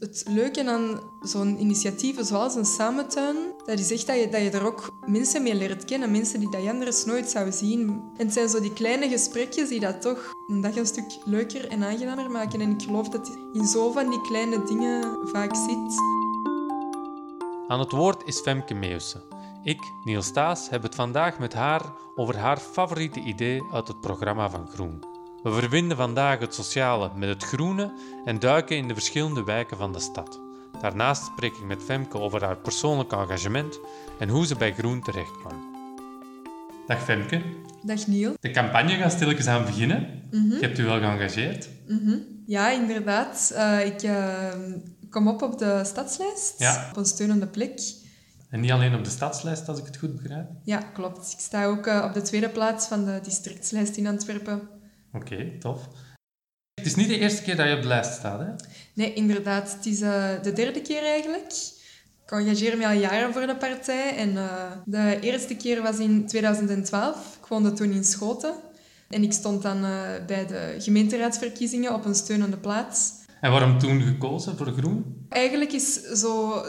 Het leuke aan zo'n initiatieven zoals een samentuin, dat is echt dat je, dat je er ook mensen mee leert kennen. Mensen die dat je anders nooit zou zien. En het zijn zo die kleine gesprekjes die dat toch een dag een stuk leuker en aangenamer maken. En ik geloof dat het in zo van die kleine dingen vaak zit. Aan het woord is Femke Meeuwse. Ik, Niels Taas, heb het vandaag met haar over haar favoriete idee uit het programma van Groen. We verbinden vandaag het sociale met het groene en duiken in de verschillende wijken van de stad. Daarnaast spreek ik met Femke over haar persoonlijk engagement en hoe ze bij Groen terechtkwam. Dag Femke. Dag Niel. De campagne gaat stilletjes aan beginnen. Je hebt u wel geëngageerd. Ja, inderdaad. Eh, ik eh, kom op op de stadslijst, Ja. op een steunende plek. En niet alleen op de stadslijst, als ik het goed begrijp. Ja, klopt. Ik sta ook eh, op de tweede plaats van de districtslijst in Antwerpen. Oké, tof. Het is niet de eerste keer dat je op de lijst staat, hè? Nee, inderdaad. Het is eh, de derde keer eigenlijk. Ik engageer me al jaren voor de partij. En eh, de eerste keer was in 2012. Ik woonde toen in Schoten. En ik stond dan eh, bij de gemeenteraadsverkiezingen op een steunende plaats. En waarom toen gekozen voor Groen? Eigenlijk is zo...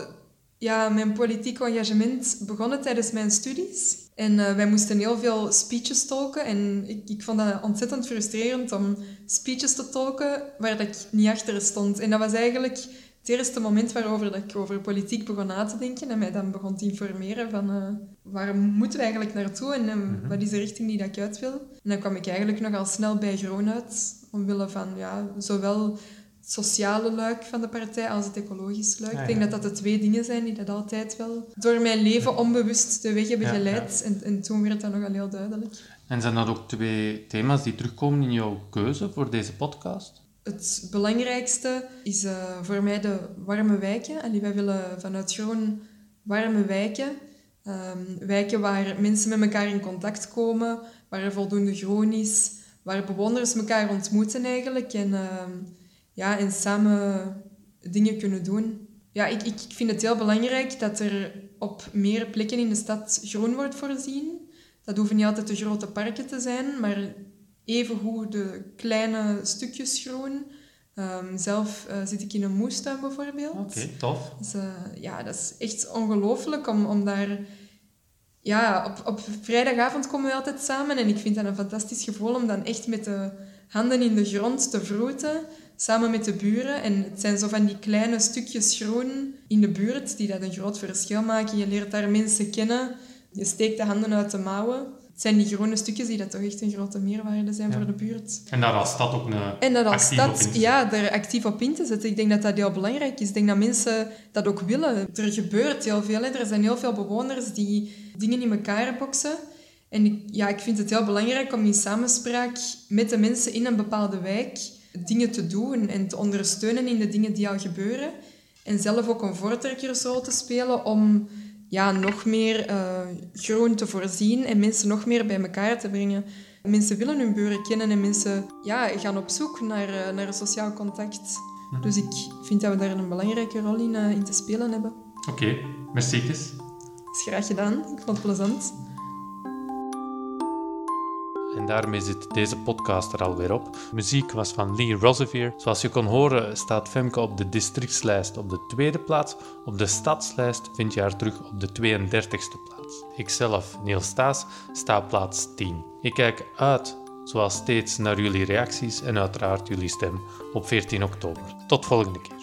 Ja, mijn politiek engagement begonnen tijdens mijn studies. En eh, wij moesten heel veel speeches tolken. En ik, ik vond dat ontzettend frustrerend om speeches te tolken waar dat ik niet achter stond. En dat was eigenlijk het eerste moment waarover dat ik over politiek begon na te denken. En mij dan begon te informeren van eh, waar moeten we eigenlijk naartoe en eh, wat is de richting die dat ik uit wil. En dan kwam ik eigenlijk nogal snel bij Groen uit. Omwille van ja, zowel sociale luik van de partij als het ecologisch luik. Ah, Ik denk dat dat de twee dingen zijn die dat altijd wel door mijn leven onbewust de weg hebben Ja, geleid. En, en toen werd dat nogal heel duidelijk. En zijn dat ook twee thema's die terugkomen in jouw keuze voor deze podcast? Het belangrijkste is eh, voor mij de warme wijken. Allee, wij willen vanuit Groen warme wijken. Ehm, wijken waar mensen met elkaar in contact komen, waar er voldoende groen is, waar bewoners elkaar ontmoeten eigenlijk en, ehm, ja, en samen dingen kunnen doen. Ja, ik, ik ik vind het heel belangrijk dat er op meer plekken in de stad groen wordt voorzien. Dat hoeven niet altijd de grote parken te zijn, maar evengoed de kleine stukjes groen. Ehm, zelf eh, zit ik in een moestuin bijvoorbeeld. Oké, tof. Dus, eh, ja, dat is echt ongelooflijk om, om daar... Ja, op, op vrijdagavond komen we altijd samen en ik vind dat een fantastisch gevoel om dan echt met de handen in de grond te vroeten, samen met de buren. En het zijn zo van die kleine stukjes groen in de buurt die dat een groot verschil maken. Je leert daar mensen kennen, je steekt de handen uit de mouwen. Het zijn die groene stukjes die dat toch echt een grote meerwaarde zijn Ja. voor de buurt. En daar als stad ook een En dat als stad ja, er actief op in te zetten. Ik denk dat dat heel belangrijk is. Ik denk dat mensen dat ook willen. Er gebeurt heel veel. Hè. Er zijn heel veel bewoners die dingen in elkaar boksen. En ik, ja, ik vind het heel belangrijk om in samenspraak met de mensen in een bepaalde wijk dingen te doen en te ondersteunen in de dingen die al gebeuren. En zelf ook een voortrekkersrol te spelen om ja, nog meer eh, groen te voorzien en mensen nog meer bij elkaar te brengen. Mensen willen hun buren kennen en mensen ja, gaan op zoek naar, eh, naar een sociaal contact. Dus ik vind dat we daar een belangrijke rol in, eh, in te spelen hebben. Oké, merci. Dat is graag gedaan. Ik vond het plezant. En daarmee zit deze podcast er alweer op. Muziek was van Lee Rosevier. Zoals je kon horen staat Femke op de districtslijst op de tweede plaats. Op de stadslijst vind je haar terug op de 32e plaats. Ikzelf, Niels Staes, sta op plaats 10. Ik kijk uit, zoals steeds, naar jullie reacties en uiteraard jullie stem op 14 oktober. Tot volgende keer.